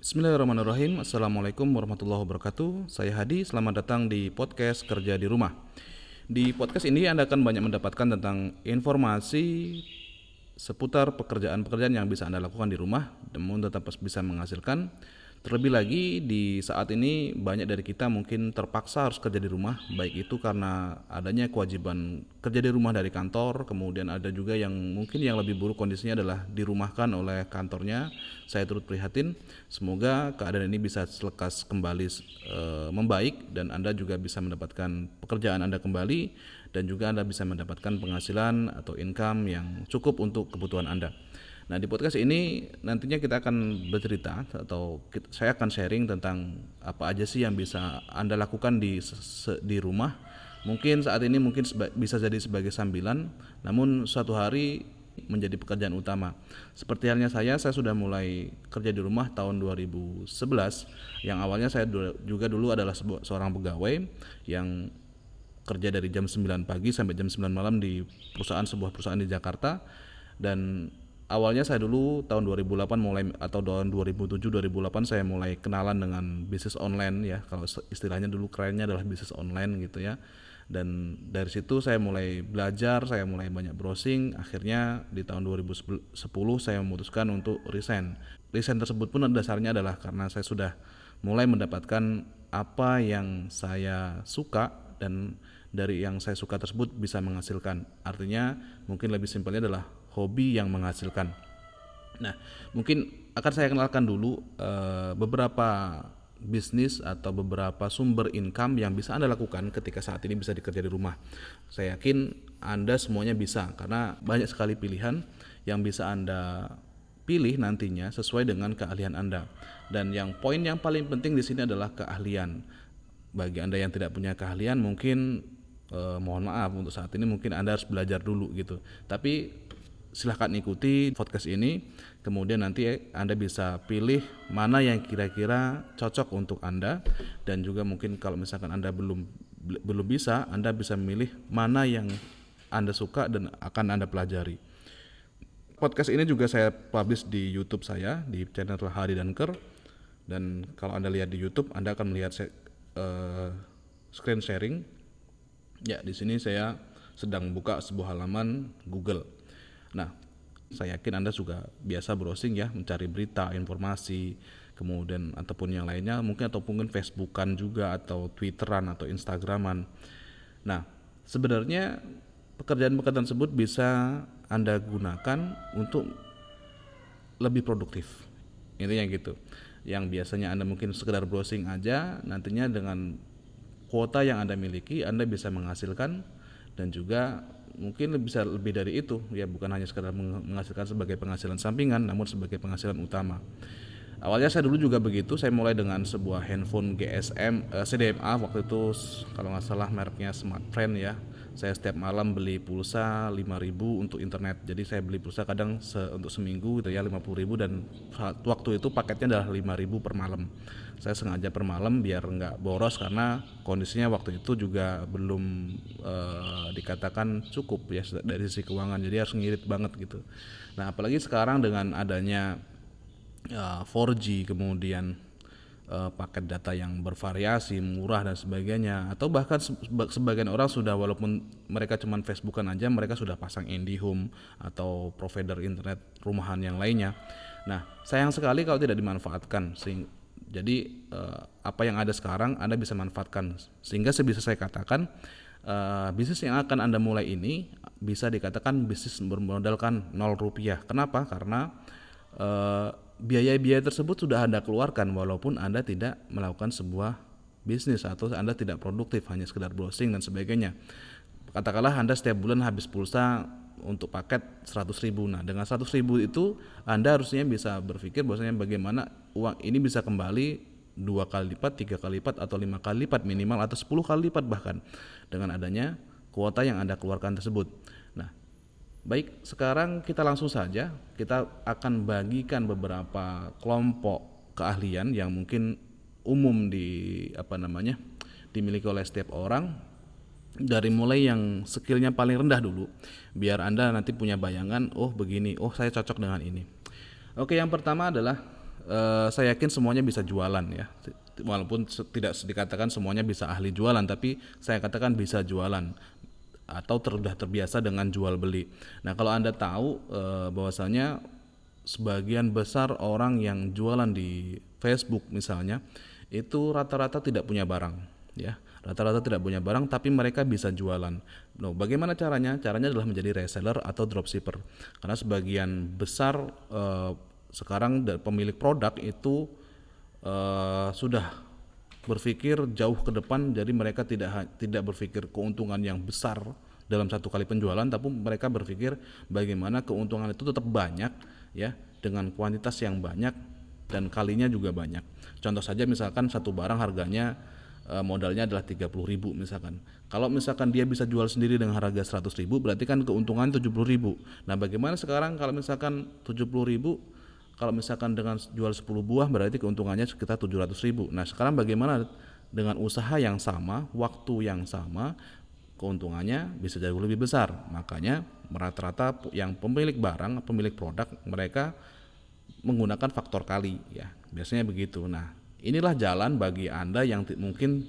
Bismillahirrahmanirrahim. Assalamualaikum warahmatullahi wabarakatuh. Saya Hadi, selamat datang di podcast Kerja di Rumah. Di podcast ini Anda akan banyak mendapatkan tentang informasi seputar pekerjaan-pekerjaan yang bisa Anda lakukan di rumah namun tetap bisa menghasilkan Terlebih lagi di saat ini banyak dari kita mungkin terpaksa harus kerja di rumah, baik itu karena adanya kewajiban kerja di rumah dari kantor, kemudian ada juga yang mungkin yang lebih buruk kondisinya adalah dirumahkan oleh kantornya. Saya turut prihatin. Semoga keadaan ini bisa selekas kembali e, membaik dan Anda juga bisa mendapatkan pekerjaan Anda kembali dan juga Anda bisa mendapatkan penghasilan atau income yang cukup untuk kebutuhan Anda. Nah di podcast ini nantinya kita akan bercerita atau kita, saya akan sharing tentang apa aja sih yang bisa anda lakukan di di rumah. Mungkin saat ini mungkin seba, bisa jadi sebagai sambilan, namun suatu hari menjadi pekerjaan utama. Seperti halnya saya, saya sudah mulai kerja di rumah tahun 2011. Yang awalnya saya juga dulu adalah seorang pegawai yang kerja dari jam 9 pagi sampai jam 9 malam di perusahaan sebuah perusahaan di Jakarta dan awalnya saya dulu tahun 2008 mulai atau tahun 2007 2008 saya mulai kenalan dengan bisnis online ya. Kalau istilahnya dulu kerennya adalah bisnis online gitu ya. Dan dari situ saya mulai belajar saya mulai banyak browsing. Akhirnya di tahun 2010 saya memutuskan untuk resign. Resign tersebut pun dasarnya adalah karena saya sudah mulai mendapatkan apa yang saya suka dan dari yang saya suka tersebut bisa menghasilkan. Artinya mungkin lebih simpelnya adalah hobi yang menghasilkan. Nah, mungkin akan saya kenalkan dulu uh, beberapa bisnis atau beberapa sumber income yang bisa Anda lakukan ketika saat ini bisa dikerja di rumah. Saya yakin Anda semuanya bisa karena banyak sekali pilihan yang bisa Anda pilih nantinya sesuai dengan keahlian Anda. Dan yang poin yang paling penting di sini adalah keahlian. Bagi Anda yang tidak punya keahlian mungkin eh, mohon maaf untuk saat ini mungkin Anda harus belajar dulu gitu. Tapi silahkan ikuti podcast ini. Kemudian nanti anda bisa pilih mana yang kira-kira cocok untuk anda. Dan juga mungkin kalau misalkan anda belum belum bisa anda bisa memilih mana yang anda suka dan akan anda pelajari. Podcast ini juga saya publish di YouTube saya di channel Hari dan Ker dan kalau anda lihat di YouTube anda akan melihat uh, screen sharing. Ya di sini saya sedang buka sebuah halaman Google Nah, saya yakin Anda juga biasa browsing ya, mencari berita, informasi, kemudian ataupun yang lainnya, mungkin atau mungkin Facebookan juga atau Twitteran atau Instagraman. Nah, sebenarnya pekerjaan-pekerjaan tersebut bisa Anda gunakan untuk lebih produktif. Intinya gitu. Yang biasanya Anda mungkin sekedar browsing aja, nantinya dengan kuota yang Anda miliki, Anda bisa menghasilkan dan juga mungkin bisa lebih dari itu. Ya bukan hanya sekedar menghasilkan sebagai penghasilan sampingan namun sebagai penghasilan utama. Awalnya saya dulu juga begitu. Saya mulai dengan sebuah handphone GSM eh, CDMA waktu itu kalau nggak salah mereknya Smartfriend ya saya setiap malam beli pulsa 5000 untuk internet. Jadi saya beli pulsa kadang se untuk seminggu gitu ya 50000 dan waktu itu paketnya adalah 5000 per malam. Saya sengaja per malam biar nggak boros karena kondisinya waktu itu juga belum uh, dikatakan cukup ya dari sisi keuangan. Jadi harus ngirit banget gitu. Nah apalagi sekarang dengan adanya uh, 4G kemudian uh, paket data yang bervariasi, murah dan sebagainya atau bahkan sebagian orang sudah walaupun mereka cuma Facebookan aja mereka sudah pasang IndiHome atau provider internet rumahan yang lainnya. Nah, sayang sekali kalau tidak dimanfaatkan jadi uh, apa yang ada sekarang Anda bisa manfaatkan sehingga sebisa saya katakan uh, bisnis yang akan Anda mulai ini bisa dikatakan bisnis bermodalkan nol rupiah. Kenapa? Karena biaya-biaya tersebut sudah Anda keluarkan walaupun Anda tidak melakukan sebuah bisnis atau Anda tidak produktif hanya sekedar browsing dan sebagainya. Katakanlah Anda setiap bulan habis pulsa untuk paket 100 ribu. Nah dengan 100 ribu itu Anda harusnya bisa berpikir bahwasanya bagaimana uang ini bisa kembali dua kali lipat, tiga kali lipat atau lima kali lipat minimal atau 10 kali lipat bahkan dengan adanya kuota yang Anda keluarkan tersebut. Baik, sekarang kita langsung saja. Kita akan bagikan beberapa kelompok keahlian yang mungkin umum di apa namanya dimiliki oleh setiap orang. Dari mulai yang skillnya paling rendah dulu biar anda nanti punya bayangan oh begini oh saya cocok dengan ini. Oke yang pertama adalah eh, saya yakin semuanya bisa jualan ya. Walaupun tidak dikatakan semuanya bisa ahli jualan, tapi saya katakan bisa jualan atau sudah terbiasa dengan jual beli. Nah, kalau Anda tahu eh, bahwasanya sebagian besar orang yang jualan di Facebook misalnya itu rata-rata tidak punya barang ya. Rata-rata tidak punya barang tapi mereka bisa jualan. No bagaimana caranya? Caranya adalah menjadi reseller atau dropshipper. Karena sebagian besar eh, sekarang pemilik produk itu eh, sudah berpikir jauh ke depan jadi mereka tidak tidak berpikir keuntungan yang besar dalam satu kali penjualan tapi mereka berpikir bagaimana keuntungan itu tetap banyak ya dengan kuantitas yang banyak dan kalinya juga banyak. Contoh saja misalkan satu barang harganya eh, modalnya adalah 30.000 misalkan. Kalau misalkan dia bisa jual sendiri dengan harga 100.000 berarti kan keuntungan 70.000 nah bagaimana sekarang kalau misalkan 70.000 kalau misalkan dengan jual 10 buah berarti keuntungannya sekitar 700 ribu. Nah sekarang bagaimana dengan usaha yang sama, waktu yang sama, keuntungannya bisa jauh lebih besar. Makanya rata-rata yang pemilik barang, pemilik produk, mereka menggunakan faktor kali ya. Biasanya begitu. Nah inilah jalan bagi anda yang mungkin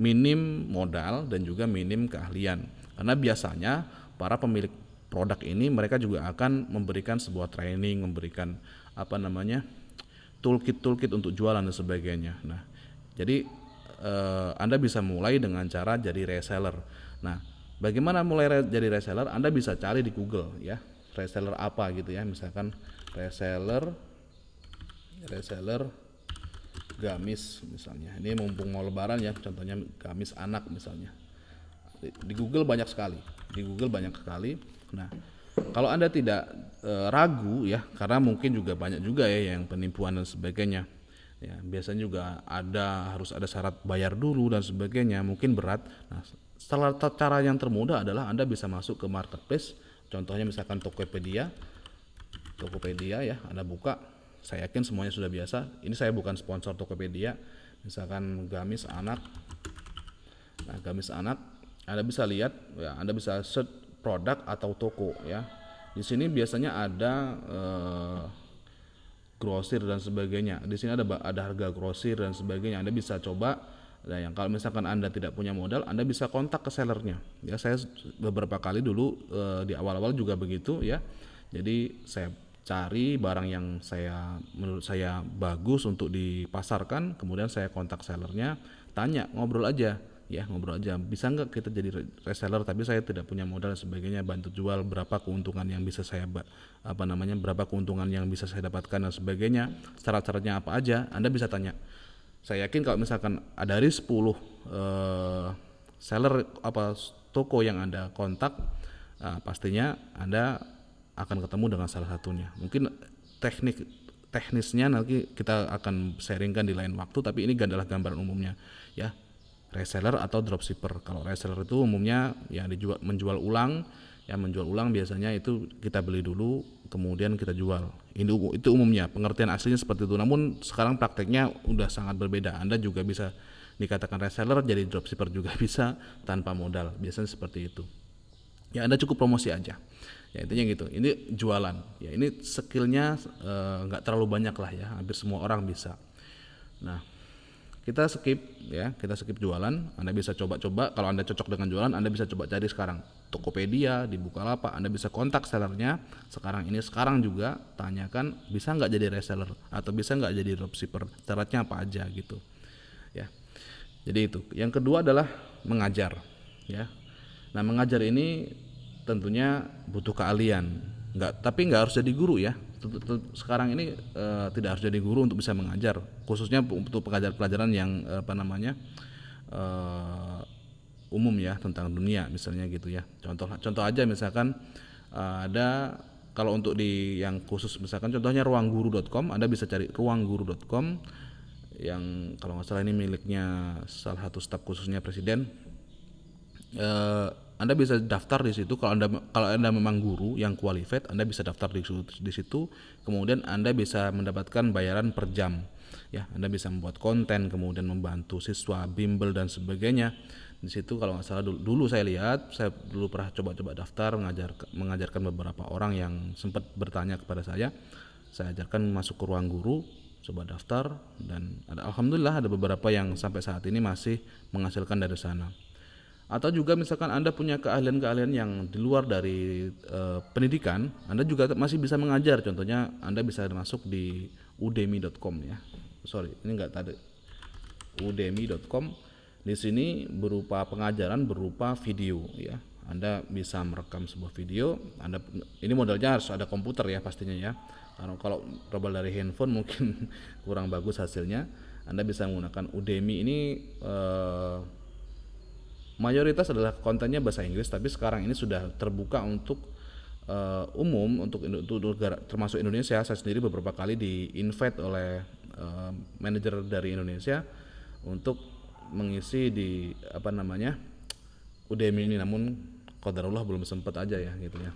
minim modal dan juga minim keahlian. Karena biasanya para pemilik produk ini mereka juga akan memberikan sebuah training, memberikan apa namanya toolkit-toolkit untuk jualan dan sebagainya. Nah, jadi eh, Anda bisa mulai dengan cara jadi reseller. Nah, bagaimana mulai re- jadi reseller? Anda bisa cari di Google ya, reseller apa gitu ya, misalkan reseller reseller gamis misalnya. Ini mumpung mau lebaran ya, contohnya gamis anak misalnya di Google banyak sekali di Google banyak sekali nah kalau anda tidak eh, ragu ya karena mungkin juga banyak juga ya yang penipuan dan sebagainya ya biasanya juga ada harus ada syarat bayar dulu dan sebagainya mungkin berat. Nah salah cara yang termudah adalah anda bisa masuk ke marketplace. Contohnya misalkan Tokopedia. Tokopedia ya Anda buka saya yakin semuanya sudah biasa. Ini saya bukan sponsor Tokopedia. Misalkan gamis anak. Nah gamis anak Anda bisa lihat ya Anda bisa search produk atau toko ya. Di sini biasanya ada eh, grosir dan sebagainya. Di sini ada ada harga grosir dan sebagainya. Anda bisa coba. Nah, yang kalau misalkan Anda tidak punya modal, Anda bisa kontak ke sellernya. Ya, saya beberapa kali dulu eh, di awal-awal juga begitu ya. Jadi saya cari barang yang saya menurut saya bagus untuk dipasarkan, kemudian saya kontak sellernya, tanya, ngobrol aja, ya ngobrol aja. Bisa nggak kita jadi re- reseller? Tapi saya tidak punya modal dan sebagainya. Bantu jual berapa keuntungan yang bisa saya apa namanya berapa keuntungan yang bisa saya dapatkan dan sebagainya. Syarat-syaratnya apa aja? Anda bisa tanya saya yakin kalau misalkan ada dari 10 eh, seller apa toko yang anda kontak ah, pastinya anda akan ketemu dengan salah satunya mungkin teknik teknisnya nanti kita akan sharingkan di lain waktu tapi ini adalah gambaran umumnya ya reseller atau dropshipper. Kalau reseller itu umumnya ya dijual menjual ulang ya menjual ulang biasanya itu kita beli dulu kemudian kita jual. Ini itu umumnya pengertian aslinya seperti itu. Namun sekarang prakteknya udah sangat berbeda. Anda juga bisa dikatakan reseller jadi dropshipper juga bisa tanpa modal. Biasanya seperti itu. Ya anda cukup promosi aja. Ya intinya gitu. Ini jualan. Ya ini skillnya eh, nggak terlalu banyak lah ya. Hampir semua orang bisa. Nah kita skip ya. Kita skip jualan. Anda bisa coba-coba. Kalau anda cocok dengan jualan anda bisa coba cari sekarang. Tokopedia di Bukalapak. Anda bisa kontak sellernya sekarang ini sekarang juga. Tanyakan bisa nggak jadi reseller? Atau bisa nggak jadi dropshipper? Syaratnya apa aja gitu. Ya. Jadi itu. Yang kedua adalah mengajar ya. Nah mengajar ini tentunya butuh keahlian. Nggak tapi nggak harus jadi guru ya sekarang ini eh, tidak harus jadi guru untuk bisa mengajar khususnya untuk pengajar pelajaran yang eh, apa namanya eh, umum ya tentang dunia misalnya gitu ya. Contoh contoh aja misalkan eh, ada kalau untuk di yang khusus misalkan contohnya ruangguru.com anda bisa cari ruangguru.com yang kalau nggak salah ini miliknya salah satu staf khususnya presiden. Eh, anda bisa daftar di situ. Kalau anda kalau anda memang guru yang qualified anda bisa daftar di situ, di situ. Kemudian anda bisa mendapatkan bayaran per jam ya. Anda bisa membuat konten kemudian membantu siswa bimbel dan sebagainya. Di situ kalau nggak salah dulu, dulu saya lihat saya dulu pernah coba-coba daftar mengajar mengajarkan beberapa orang yang sempat bertanya kepada saya. Saya ajarkan masuk ke ruang guru coba daftar dan ada alhamdulillah ada beberapa yang sampai saat ini masih menghasilkan dari sana atau juga misalkan anda punya keahlian-keahlian yang di luar dari uh, pendidikan anda juga masih bisa mengajar. Contohnya anda bisa masuk di udemy.com ya. Sorry ini enggak tadi. udemy.com di sini berupa pengajaran berupa video ya. Anda bisa merekam sebuah video. Anda ini modalnya harus ada komputer ya pastinya ya. Karena kalau rebel dari handphone mungkin kurang bagus hasilnya. Anda bisa menggunakan Udemy ini eh, mayoritas adalah kontennya bahasa Inggris tapi sekarang ini sudah terbuka untuk eh, umum untuk, untuk negara termasuk Indonesia saya sendiri beberapa kali di invite oleh eh, manajer dari Indonesia untuk mengisi di apa namanya Udemy ini namun kodarullah belum sempat aja ya gitu ya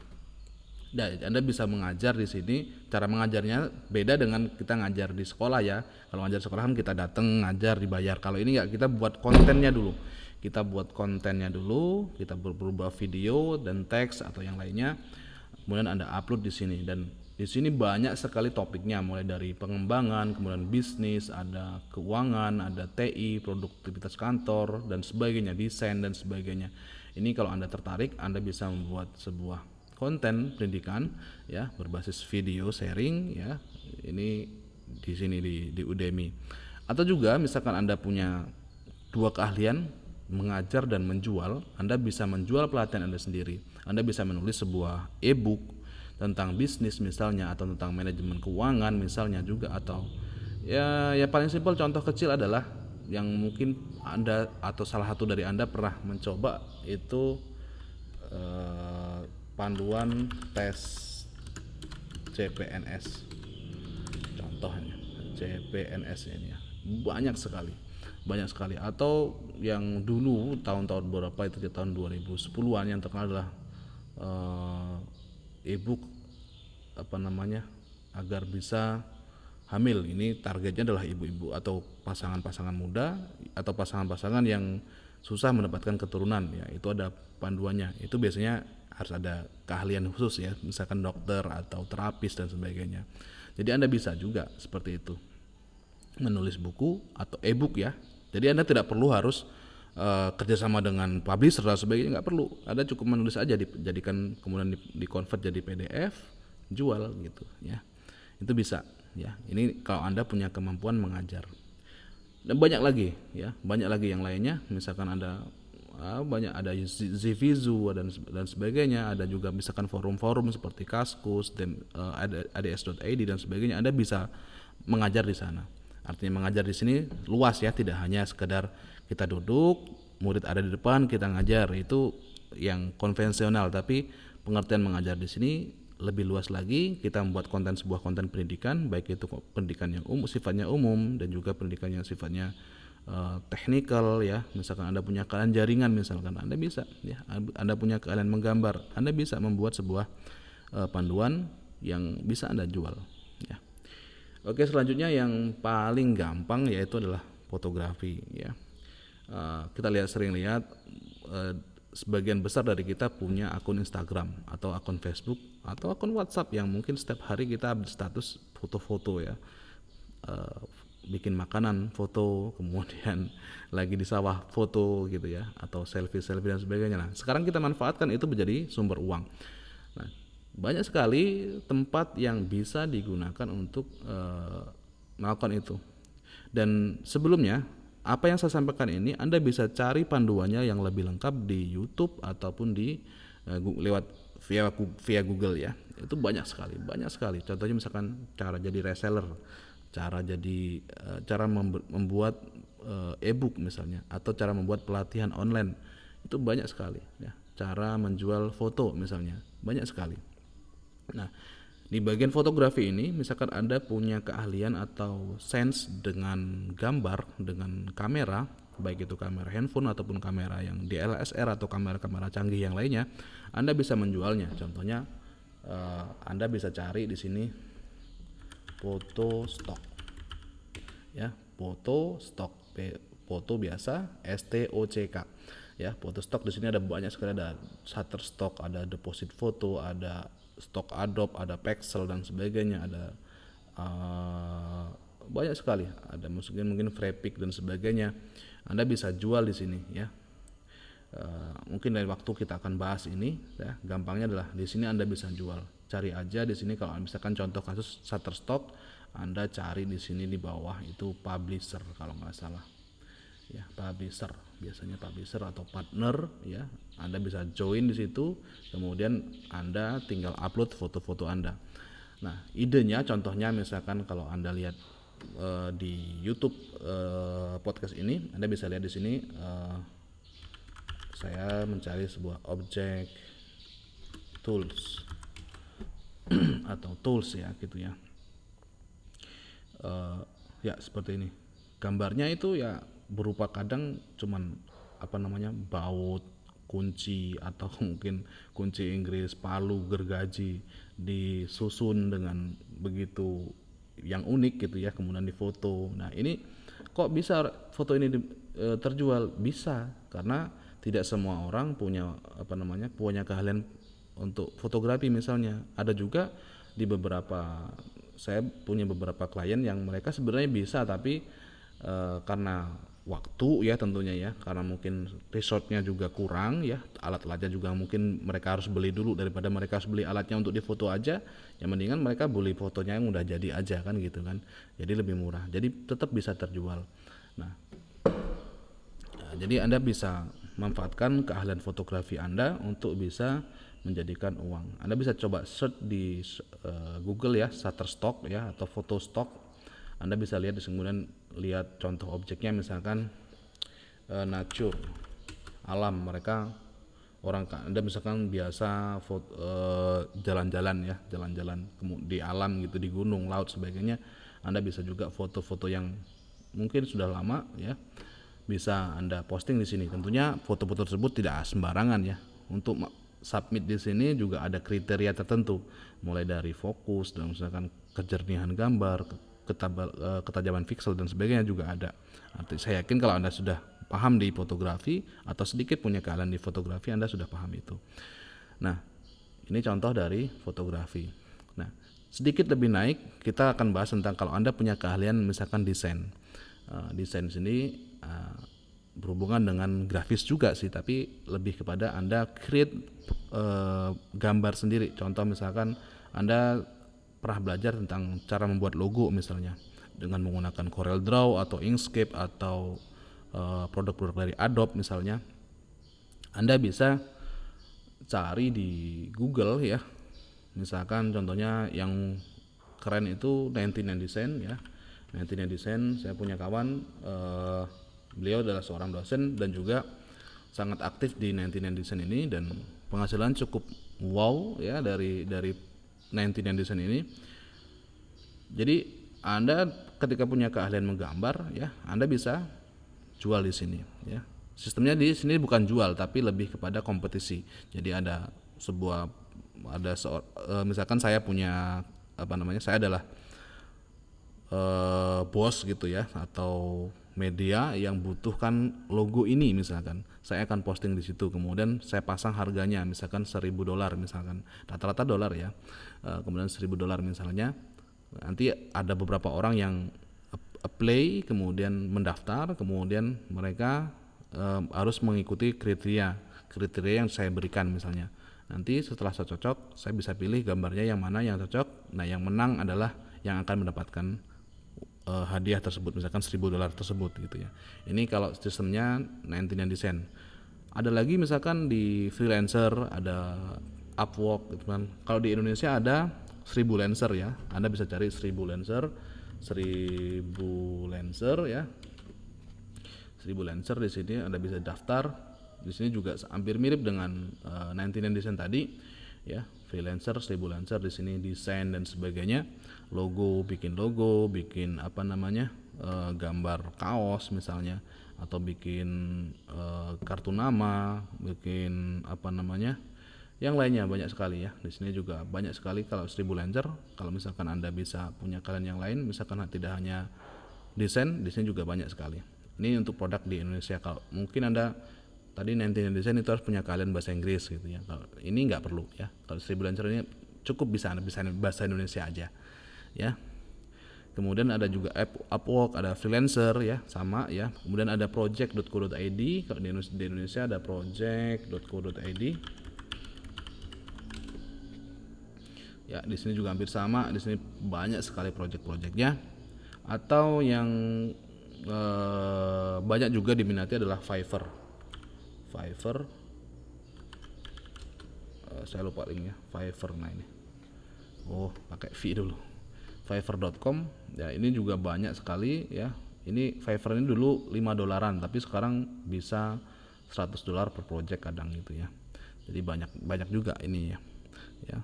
Nah, Anda bisa mengajar di sini. Cara mengajarnya beda dengan kita ngajar di sekolah ya. Kalau ngajar sekolah kan kita datang ngajar dibayar. Kalau ini nggak kita buat kontennya dulu. Kita buat kontennya dulu, kita berubah video dan teks atau yang lainnya. Kemudian Anda upload di sini dan di sini banyak sekali topiknya mulai dari pengembangan, kemudian bisnis, ada keuangan, ada TI, produktivitas kantor dan sebagainya, desain dan sebagainya. Ini kalau Anda tertarik, Anda bisa membuat sebuah konten pendidikan ya berbasis video sharing ya ini di sini di di Udemy atau juga misalkan Anda punya dua keahlian mengajar dan menjual Anda bisa menjual pelatihan Anda sendiri. Anda bisa menulis sebuah e-book tentang bisnis misalnya atau tentang manajemen keuangan misalnya juga atau ya ya paling simpel contoh kecil adalah yang mungkin Anda atau salah satu dari Anda pernah mencoba itu eh, panduan tes CPNS contohnya CPNS ini ya. Banyak sekali banyak sekali. Atau yang dulu tahun-tahun berapa itu di tahun 2010-an yang terkenal adalah uh, e-book apa namanya agar bisa hamil. Ini targetnya adalah ibu-ibu atau pasangan-pasangan muda atau pasangan-pasangan yang susah mendapatkan keturunan ya. Itu ada panduannya. Itu biasanya harus ada keahlian khusus ya. Misalkan dokter atau terapis dan sebagainya. Jadi anda bisa juga seperti itu. Menulis buku atau e-book ya jadi anda tidak perlu harus uh, kerjasama dengan publisher dan sebagainya nggak perlu. Anda cukup menulis aja dijadikan kemudian di, di convert jadi PDF jual gitu ya. Itu bisa ya. Ini kalau anda punya kemampuan mengajar. Dan banyak lagi ya. Banyak lagi yang lainnya. Misalkan anda Ah, banyak ada Zivizu dan dan sebagainya. Ada juga misalkan forum-forum seperti Kaskus uh, ada ads.id dan sebagainya. Anda bisa mengajar di sana artinya mengajar di sini luas ya tidak hanya sekedar kita duduk murid ada di depan kita ngajar. Itu yang konvensional tapi pengertian mengajar di sini lebih luas lagi. Kita membuat konten sebuah konten pendidikan baik itu pendidikan yang umum sifatnya umum dan juga pendidikan yang sifatnya uh, technical ya. Misalkan anda punya keahlian jaringan misalkan anda bisa ya. Anda punya keahlian menggambar anda bisa membuat sebuah uh, panduan yang bisa anda jual oke selanjutnya yang paling gampang yaitu adalah fotografi ya. Uh, kita lihat sering lihat uh, sebagian besar dari kita punya akun Instagram atau akun Facebook atau akun WhatsApp yang mungkin setiap hari kita update status foto-foto ya. Uh, bikin makanan foto kemudian lagi di sawah foto gitu ya atau selfie selfie dan sebagainya. Nah sekarang kita manfaatkan itu menjadi sumber uang. Nah banyak sekali tempat yang bisa digunakan untuk uh, melakukan itu. Dan sebelumnya apa yang saya sampaikan ini Anda bisa cari panduannya yang lebih lengkap di YouTube ataupun di uh, lewat via via Google ya. Itu banyak sekali banyak sekali. Contohnya misalkan cara jadi reseller cara jadi uh, cara membuat e-book misalnya atau cara membuat pelatihan online. Itu banyak sekali ya. Cara menjual foto misalnya banyak sekali nah di bagian fotografi ini misalkan anda punya keahlian atau sense dengan gambar dengan kamera baik itu kamera handphone ataupun kamera yang DSLR atau kamera-kamera canggih yang lainnya anda bisa menjualnya. Contohnya uh, anda bisa cari di sini foto stok ya foto stok foto biasa STOCK ya foto stok di sini ada banyak sekali. Ada Shutterstock ada deposit foto ada stok Adobe ada Pexel dan sebagainya ada uh, banyak sekali. Ada mungkin mungkin free pick dan sebagainya. Anda bisa jual di sini ya. Uh, mungkin dari waktu kita akan bahas ini ya. Gampangnya adalah di sini Anda bisa jual. Cari aja di sini kalau misalkan contoh kasus Shutterstock Anda cari di sini di bawah itu publisher kalau nggak salah. Ya publisher. Biasanya publisher atau partner ya Anda bisa join di situ kemudian Anda tinggal upload foto-foto Anda. Nah idenya contohnya misalkan kalau Anda lihat uh, di YouTube uh, podcast ini Anda bisa lihat di sini uh, saya mencari sebuah objek tools atau tools ya gitu ya. Uh, ya seperti ini. Gambarnya itu ya berupa kadang cuman apa namanya baut kunci atau mungkin kunci Inggris palu gergaji disusun dengan begitu yang unik gitu ya kemudian difoto. Nah ini kok bisa foto ini di, e, terjual? Bisa karena tidak semua orang punya apa namanya punya keahlian untuk fotografi misalnya. Ada juga di beberapa saya punya beberapa klien yang mereka sebenarnya bisa tapi e, karena waktu ya tentunya ya karena mungkin resortnya juga kurang ya alat-alatnya juga mungkin mereka harus beli dulu daripada mereka harus beli alatnya untuk difoto aja yang mendingan mereka beli fotonya yang udah jadi aja kan gitu kan jadi lebih murah jadi tetap bisa terjual nah, nah jadi anda bisa manfaatkan keahlian fotografi Anda untuk bisa menjadikan uang. Anda bisa coba search di uh, Google ya, Shutterstock ya atau Photostock. Anda bisa lihat kemudian lihat contoh objeknya misalkan uh, nature, alam mereka orang Anda misalkan biasa uh, jalan-jalan ya, jalan-jalan di alam gitu di gunung, laut sebagainya. Anda bisa juga foto-foto yang mungkin sudah lama ya bisa Anda posting di sini. Tentunya foto-foto tersebut tidak sembarangan ya. Untuk submit di sini juga ada kriteria tertentu, mulai dari fokus dan misalkan kejernihan gambar, ketabal, eh, ketajaman pixel dan sebagainya juga ada. Saya yakin kalau Anda sudah paham di fotografi atau sedikit punya keahlian di fotografi, Anda sudah paham itu. Nah, ini contoh dari fotografi. Nah, sedikit lebih naik kita akan bahas tentang kalau Anda punya keahlian misalkan desain. Uh, desain sini uh, berhubungan dengan grafis juga sih tapi lebih kepada anda create uh, gambar sendiri contoh misalkan anda pernah belajar tentang cara membuat logo misalnya dengan menggunakan Corel Draw atau Inkscape atau produk-produk uh, dari Adobe misalnya. Anda bisa cari di Google ya. Misalkan contohnya yang keren itu 99 Design ya. 99 Design saya punya kawan uh, Beliau adalah seorang dosen dan juga sangat aktif di 99 Design ini dan penghasilan cukup wow ya dari dari 99 Design ini. Jadi Anda ketika punya keahlian menggambar ya, Anda bisa jual di sini ya. Sistemnya di sini bukan jual tapi lebih kepada kompetisi. Jadi ada sebuah ada seor, e, misalkan saya punya apa namanya? Saya adalah e, bos gitu ya atau media yang butuhkan logo ini misalkan saya akan posting di situ kemudian saya pasang harganya misalkan seribu dolar misalkan rata-rata dolar ya kemudian seribu dolar misalnya nanti ada beberapa orang yang apply kemudian mendaftar kemudian mereka uh, harus mengikuti kriteria kriteria yang saya berikan misalnya. Nanti setelah saya cocok saya bisa pilih gambarnya yang mana yang cocok. Nah yang menang adalah yang akan mendapatkan uh, hadiah tersebut misalkan 1000 dolar tersebut gitu ya. Ini kalau sistemnya 99 desain ada lagi misalkan di freelancer ada Upwork gitu kan. Kalau di Indonesia ada 1000 lancer ya. Anda bisa cari 1000 lancer 1000 lancer ya. 1000 lancer di sini Anda bisa daftar. Di sini juga hampir mirip dengan uh, 99 desain tadi ya. Freelancer, lancer di sini desain dan sebagainya, logo, bikin logo, bikin apa namanya e, gambar kaos misalnya, atau bikin e, kartu nama, bikin apa namanya, yang lainnya banyak sekali ya. Di sini juga banyak sekali kalau lancer kalau misalkan anda bisa punya kalian yang lain, misalkan tidak hanya desain, di sini juga banyak sekali. Ini untuk produk di Indonesia. Kalau mungkin anda tadi nanti desain itu harus punya kalian bahasa Inggris gitu ya kalau ini nggak perlu ya kalau seribu lancer ini cukup bisa bisa bahasa Indonesia aja ya Kemudian ada juga app Upwork, ada freelancer ya, sama ya. Kemudian ada project.co.id, kalau di Indonesia ada project.co.id. Ya, di sini juga hampir sama. Di sini banyak sekali project-projectnya. Atau yang eh, banyak juga diminati adalah Fiverr. Fiverr. Eh, saya lupa linknya. Fiverr nah ini. Oh, pakai V dulu. Fiverr.com. Ya, ini juga banyak sekali ya. Ini Fiverr ini dulu 5 dolaran, tapi sekarang bisa 100 dolar per project kadang gitu ya. Jadi banyak banyak juga ini ya. Ya.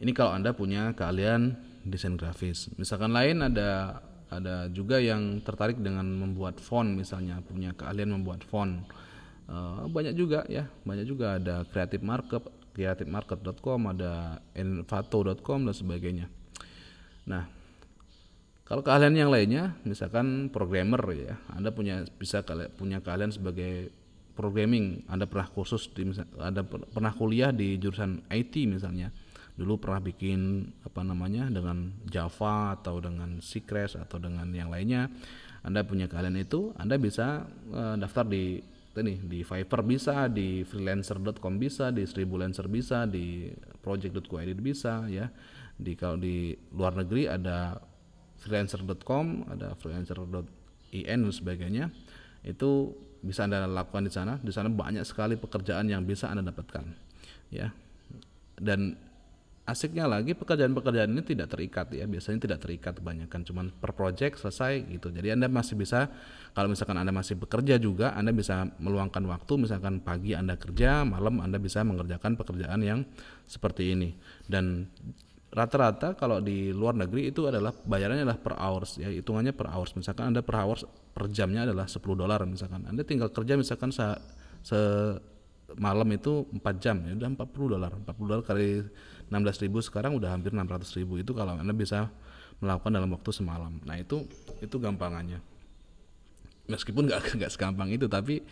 Ini kalau Anda punya keahlian desain grafis. Misalkan lain ada ada juga yang tertarik dengan membuat font misalnya, punya keahlian membuat font. Uh, banyak juga ya, banyak juga ada creative market, creativemarket.com, ada envato.com dan sebagainya. Nah, kalau keahlian yang lainnya, misalkan programmer ya, Anda punya bisa punya keahlian sebagai programming, Anda pernah kursus di Anda pernah kuliah di jurusan IT misalnya dulu pernah bikin apa namanya dengan Java atau dengan Secret atau dengan yang lainnya. Anda punya keahlian itu Anda bisa uh, daftar di ini di Fiverr bisa di freelancer.com bisa di Seribulancer bisa di project.co.id bisa ya. Di kalau di luar negeri ada freelancer.com ada freelancer.in dan sebagainya. Itu bisa anda lakukan di sana. Di sana banyak sekali pekerjaan yang bisa anda dapatkan ya. Dan asiknya lagi pekerjaan-pekerjaan ini tidak terikat ya. Biasanya tidak terikat kebanyakan cuman per project selesai gitu. Jadi anda masih bisa kalau misalkan anda masih bekerja juga anda bisa meluangkan waktu. Misalkan pagi anda kerja malam anda bisa mengerjakan pekerjaan yang seperti ini. Dan rata-rata kalau di luar negeri itu adalah bayarannya adalah per hours ya hitungannya per hours. Misalkan anda per hours per jamnya adalah 10 dolar misalkan. Anda tinggal kerja misalkan se, se malam itu 4 jam ya udah 40 dolar. 40 dolar kali 16.000 sekarang udah hampir 600.000 itu kalau Anda bisa melakukan dalam waktu semalam. Nah, itu itu gampangannya. Meskipun nggak nggak segampang itu, tapi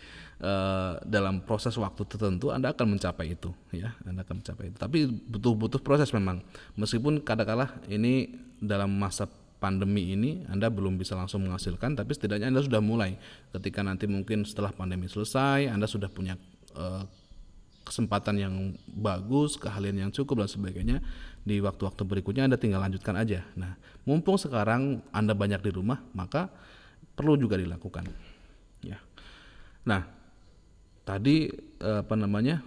uh, dalam proses waktu tertentu Anda akan mencapai itu, ya, Anda akan mencapai itu. Tapi butuh-butuh proses memang. Meskipun kadang-kala ini dalam masa pandemi ini Anda belum bisa langsung menghasilkan, tapi setidaknya Anda sudah mulai. Ketika nanti mungkin setelah pandemi selesai, Anda sudah punya uh, kesempatan yang bagus, keahlian yang cukup dan sebagainya di waktu-waktu berikutnya Anda tinggal lanjutkan aja. Nah, mumpung sekarang Anda banyak di rumah, maka perlu juga dilakukan. Ya. Nah, tadi apa namanya?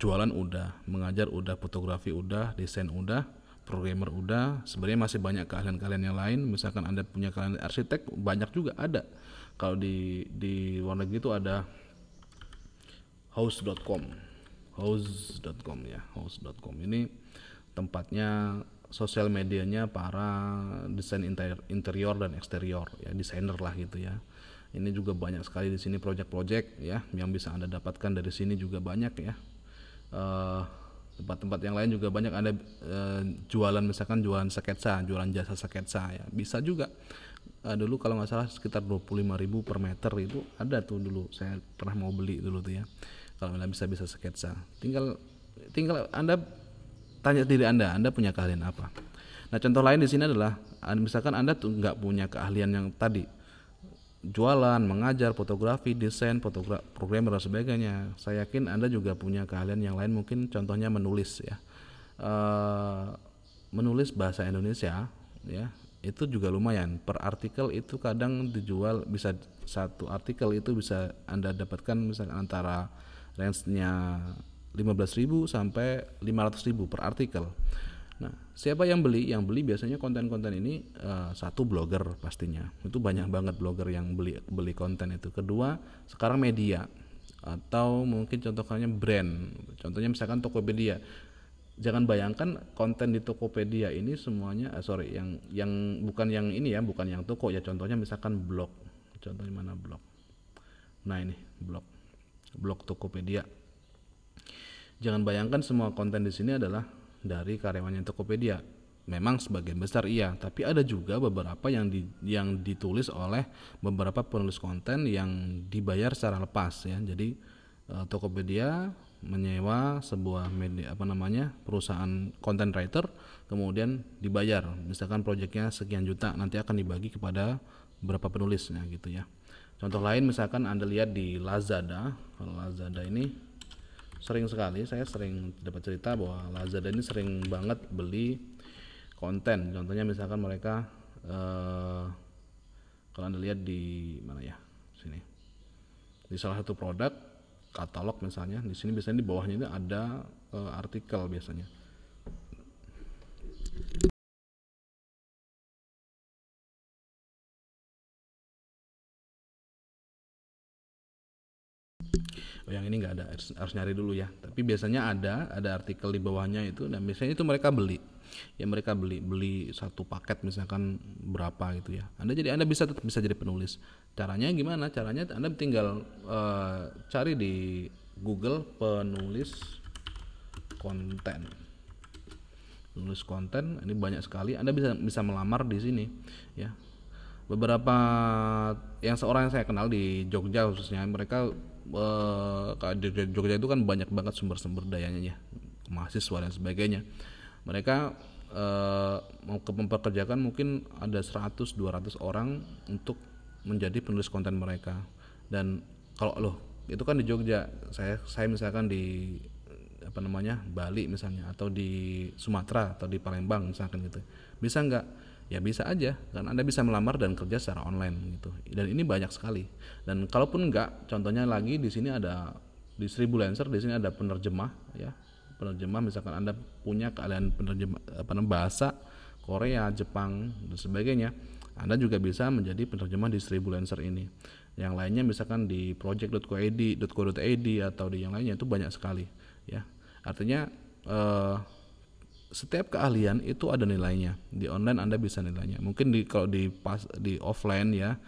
Jualan udah, mengajar udah, fotografi udah, desain udah, programmer udah. Sebenarnya masih banyak keahlian-keahlian yang lain. Misalkan Anda punya keahlian arsitek, banyak juga ada. Kalau di di luar negeri itu ada house.com house.com ya house.com ini tempatnya sosial medianya para desain interior, dan eksterior ya desainer lah gitu ya. Ini juga banyak sekali di sini project-project ya yang bisa anda dapatkan dari sini juga banyak ya. Tempat tempat-tempat yang lain juga banyak. Ada uh, jualan misalkan jualan sketsa jualan jasa sketsa ya bisa juga. Uh, dulu kalau nggak salah sekitar 25.000 per meter itu ada tuh dulu. Saya pernah mau beli dulu tuh ya kalau anda bisa bisa sketsa. Tinggal tinggal anda tanya diri anda anda punya keahlian apa? Nah contoh lain di sini adalah misalkan anda tuh nggak punya keahlian yang tadi jualan mengajar fotografi desain fotografi programmer dan sebagainya. Saya yakin anda juga punya keahlian yang lain mungkin contohnya menulis ya. Uh, menulis bahasa Indonesia ya itu juga lumayan. Per artikel itu kadang dijual bisa satu artikel itu bisa anda dapatkan misalkan antara range-nya 15.000 sampai 500.000 per artikel. Nah, siapa yang beli? Yang beli biasanya konten-konten ini uh, satu blogger pastinya. Itu banyak banget blogger yang beli beli konten itu. Kedua, sekarang media atau mungkin contohnya brand. Contohnya misalkan Tokopedia. Jangan bayangkan konten di Tokopedia ini semuanya uh, sorry yang yang bukan yang ini ya, bukan yang toko ya. Contohnya misalkan blog. Contohnya mana blog? Nah, ini blog blog Tokopedia. Jangan bayangkan semua konten di sini adalah dari karyawannya Tokopedia. Memang sebagian besar iya, tapi ada juga beberapa yang di, yang ditulis oleh beberapa penulis konten yang dibayar secara lepas ya. Jadi uh, Tokopedia menyewa sebuah media apa namanya perusahaan content writer kemudian dibayar misalkan proyeknya sekian juta nanti akan dibagi kepada berapa penulisnya gitu ya contoh lain misalkan anda lihat di Lazada. Kalau Lazada ini sering sekali saya sering dapat cerita bahwa Lazada ini sering banget beli konten. Contohnya misalkan mereka eh, kalau anda lihat di mana ya? Sini. Di salah satu produk katalog misalnya di sini biasanya di bawahnya itu ada uh, artikel biasanya Oh, yang ini nggak ada harus, harus nyari dulu ya. Tapi biasanya ada ada artikel di bawahnya itu dan biasanya itu mereka beli. Ya mereka beli beli satu paket misalkan berapa gitu ya. Anda jadi anda bisa tetap bisa jadi penulis. Caranya gimana? Caranya anda tinggal uh, cari di Google penulis konten. Penulis konten ini banyak sekali. Anda bisa bisa melamar di sini ya. Beberapa yang seorang yang saya kenal di Jogja khususnya mereka uh, di Jogja itu kan banyak banget sumber-sumber dayanya ya mahasiswa dan sebagainya. Mereka uh, mau ke mempekerjakan mungkin ada 100 200 orang untuk menjadi penulis konten mereka. Dan kalau loh itu kan di Jogja. Saya saya misalkan di apa namanya Bali misalnya atau di Sumatera atau di Palembang misalkan gitu. Bisa nggak ya bisa aja dan anda bisa melamar dan kerja secara online gitu. Dan ini banyak sekali. Dan kalaupun enggak contohnya lagi di sini ada di Seribu Lancer di sini ada penerjemah ya. Penerjemah misalkan anda punya keahlian penerjemah apa namanya bahasa Korea Jepang dan sebagainya anda juga bisa menjadi penerjemah di Seribu Lancer ini. Yang lainnya misalkan di project.co.id atau di yang lainnya itu banyak sekali ya. Artinya eh, setiap keahlian itu ada nilainya. Di online anda bisa nilainya. Mungkin di kalau di pas di offline ya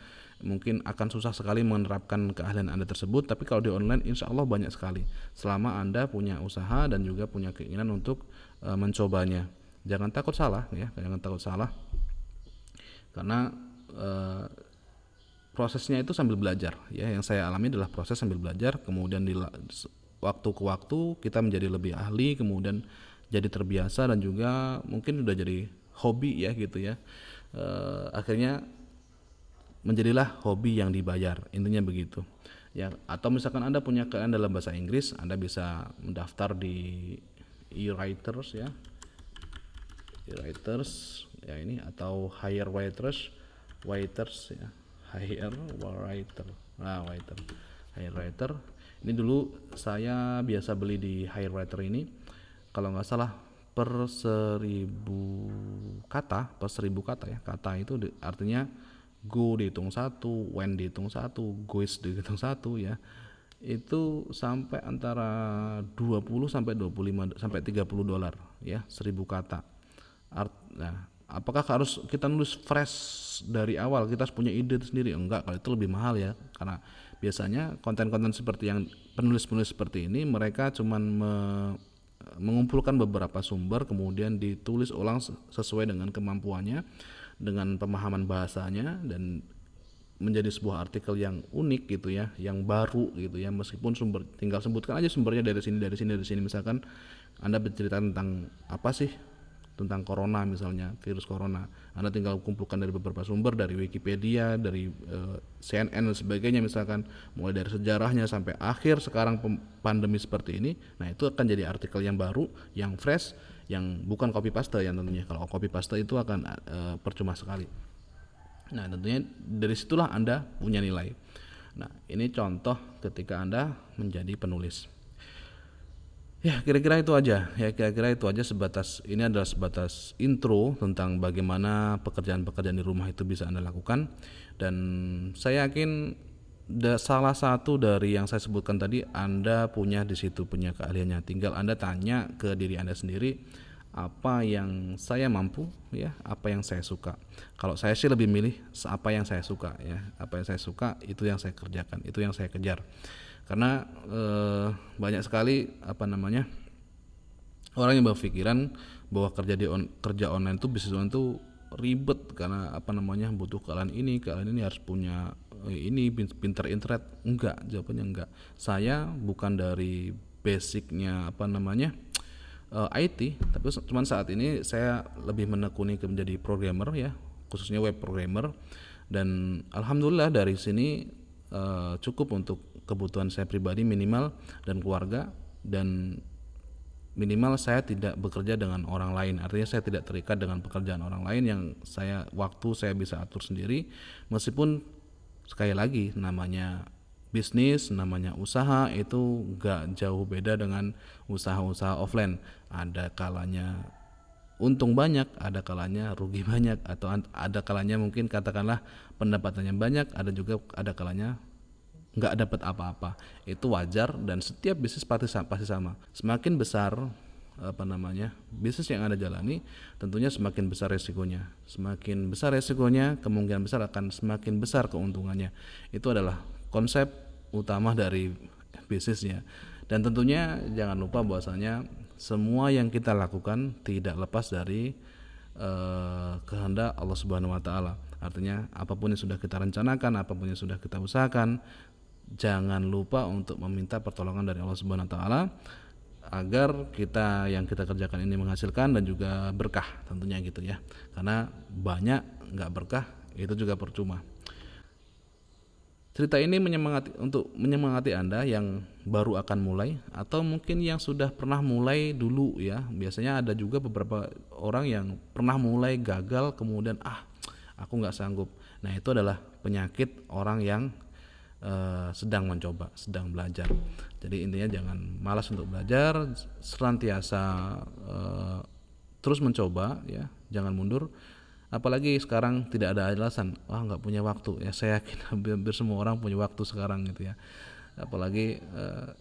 mungkin akan susah sekali menerapkan keahlian anda tersebut tapi kalau di online insya Allah banyak sekali. Selama anda punya usaha dan juga punya keinginan untuk e, mencobanya. Jangan takut salah ya jangan takut salah. Karena e, prosesnya itu sambil belajar ya. Yang saya alami adalah proses sambil belajar kemudian di waktu ke waktu kita menjadi lebih ahli kemudian jadi terbiasa dan juga mungkin udah jadi hobi ya gitu ya. E, akhirnya menjadilah hobi yang dibayar intinya begitu. Ya atau misalkan anda punya keahlian dalam bahasa Inggris anda bisa mendaftar di e-writers ya. E-writers ya ini atau hire writers writers ya. Hire writer. Nah writer hire writer. Ini dulu saya biasa beli di hire writer ini kalau nggak salah per seribu kata per seribu kata ya kata itu di, artinya go dihitung satu when dihitung satu goes dihitung satu ya. Itu sampai antara 20 sampai 25 sampai 30 dolar ya seribu kata. Art, nah apakah harus kita nulis fresh dari awal? Kita harus punya ide sendiri? Enggak kalau itu lebih mahal ya. Karena biasanya konten-konten seperti yang penulis-penulis seperti ini mereka cuman me, mengumpulkan beberapa sumber kemudian ditulis ulang sesuai dengan kemampuannya dengan pemahaman bahasanya dan menjadi sebuah artikel yang unik gitu ya yang baru gitu ya. Meskipun sumber tinggal sebutkan aja sumbernya dari sini dari sini dari sini. Misalkan anda bercerita tentang apa sih tentang corona misalnya virus corona. Anda tinggal kumpulkan dari beberapa sumber dari Wikipedia dari uh, eh, CNN dan sebagainya misalkan. Mulai dari sejarahnya sampai akhir sekarang pandemi seperti ini nah itu akan jadi artikel yang baru yang fresh yang bukan copy paste yang tentunya. Kalau copy paste itu akan uh, percuma sekali. Nah tentunya dari situlah anda punya nilai. Nah ini contoh ketika anda menjadi penulis Ya kira-kira itu aja. Ya kira-kira itu aja sebatas ini adalah sebatas intro tentang bagaimana pekerjaan-pekerjaan di rumah itu bisa anda lakukan. Dan saya yakin da, salah satu dari yang saya sebutkan tadi anda punya di situ punya keahliannya. Tinggal anda tanya ke diri anda sendiri apa yang saya mampu ya apa yang saya suka. Kalau saya sih lebih milih apa yang saya suka ya. Apa yang saya suka itu yang saya kerjakan itu yang saya kejar karena eh, banyak sekali apa namanya orang yang berpikiran bahwa kerja di on, kerja online itu bisnis online itu ribet karena apa namanya butuh kalian ini kalian ini harus punya eh, ini pinter internet. Enggak jawabannya enggak. Saya bukan dari basicnya apa namanya uh, IT tapi cuman saat ini saya lebih menekuni ke menjadi programmer ya khususnya web programmer. Dan alhamdulillah dari sini uh, cukup untuk kebutuhan saya pribadi minimal dan keluarga dan minimal saya tidak bekerja dengan orang lain. Artinya saya tidak terikat dengan pekerjaan orang lain yang saya waktu saya bisa atur sendiri. Meskipun sekali lagi namanya bisnis namanya usaha itu gak jauh beda dengan usaha-usaha offline. Ada kalanya untung banyak ada kalanya rugi banyak atau ada kalanya mungkin katakanlah pendapatannya banyak ada juga ada kalanya nggak dapat apa-apa. Itu wajar dan setiap bisnis pasti pasti sama. Semakin besar apa namanya bisnis yang anda jalani tentunya semakin besar resikonya. Semakin besar resikonya kemungkinan besar akan semakin besar keuntungannya. Itu adalah konsep utama dari bisnisnya. Dan tentunya jangan lupa bahwasanya semua yang kita lakukan tidak lepas dari uh, kehendak Allah Subhanahu wa taala. Artinya apa pun yang sudah kita rencanakan, apa pun yang sudah kita usahakan, jangan lupa untuk meminta pertolongan dari Allah Subhanahu wa taala agar kita yang kita kerjakan ini menghasilkan dan juga berkah tentunya gitu ya karena banyak nggak berkah itu juga percuma cerita ini menyemangati untuk menyemangati anda yang baru akan mulai atau mungkin yang sudah pernah mulai dulu ya biasanya ada juga beberapa orang yang pernah mulai gagal kemudian ah aku nggak sanggup nah itu adalah penyakit orang yang uh, sedang mencoba, sedang belajar. Jadi intinya jangan malas untuk belajar, senantiasa uh, terus mencoba, ya, jangan mundur. Apalagi sekarang tidak ada alasan, wah nggak punya waktu. Ya saya yakin hampir semua orang punya waktu sekarang gitu ya. Apalagi uh,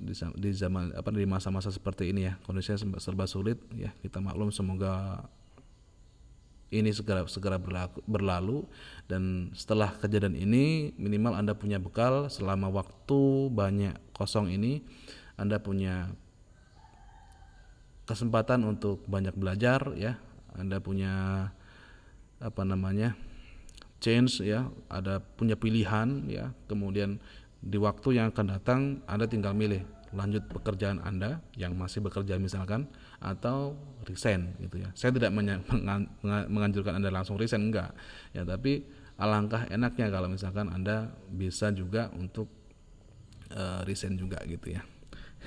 di, di zaman apa di masa-masa seperti ini ya kondisinya serba sulit ya kita maklum semoga ini segera segera berlaku, berlalu dan setelah kejadian ini minimal Anda punya bekal selama waktu banyak kosong ini Anda punya kesempatan untuk banyak belajar ya Anda punya apa namanya change ya ada punya pilihan ya kemudian di waktu yang akan datang Anda tinggal milih lanjut pekerjaan Anda yang masih bekerja misalkan atau resign gitu ya. Saya tidak menganjurkan Anda langsung resign enggak. Ya, tapi alangkah enaknya kalau misalkan Anda bisa juga untuk uh, resign juga gitu ya.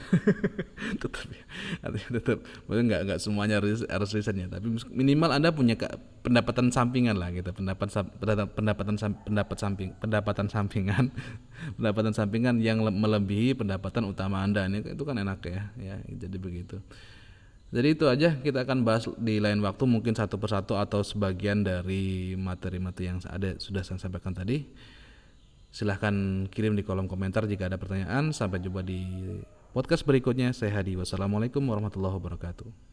tetap ya. Artinya tetap mungkin nggak nggak semuanya harus harus risetnya. Tapi minimal anda punya pendapatan sampingan lah gitu. Pendapatan pendapatan pendapat samping pendapatan sampingan. Pendapatan sampingan yang melebihi pendapatan utama anda. Ini itu kan enak ya. Ya jadi begitu. Jadi itu aja. Kita akan bahas di lain waktu. Mungkin satu persatu atau sebagian dari materi-materi yang ada sudah saya sampaikan tadi. Silahkan kirim di kolom komentar jika ada pertanyaan. Sampai jumpa di Podcast berikutnya saya Hadi. Wassalamualaikum warahmatullahi wabarakatuh.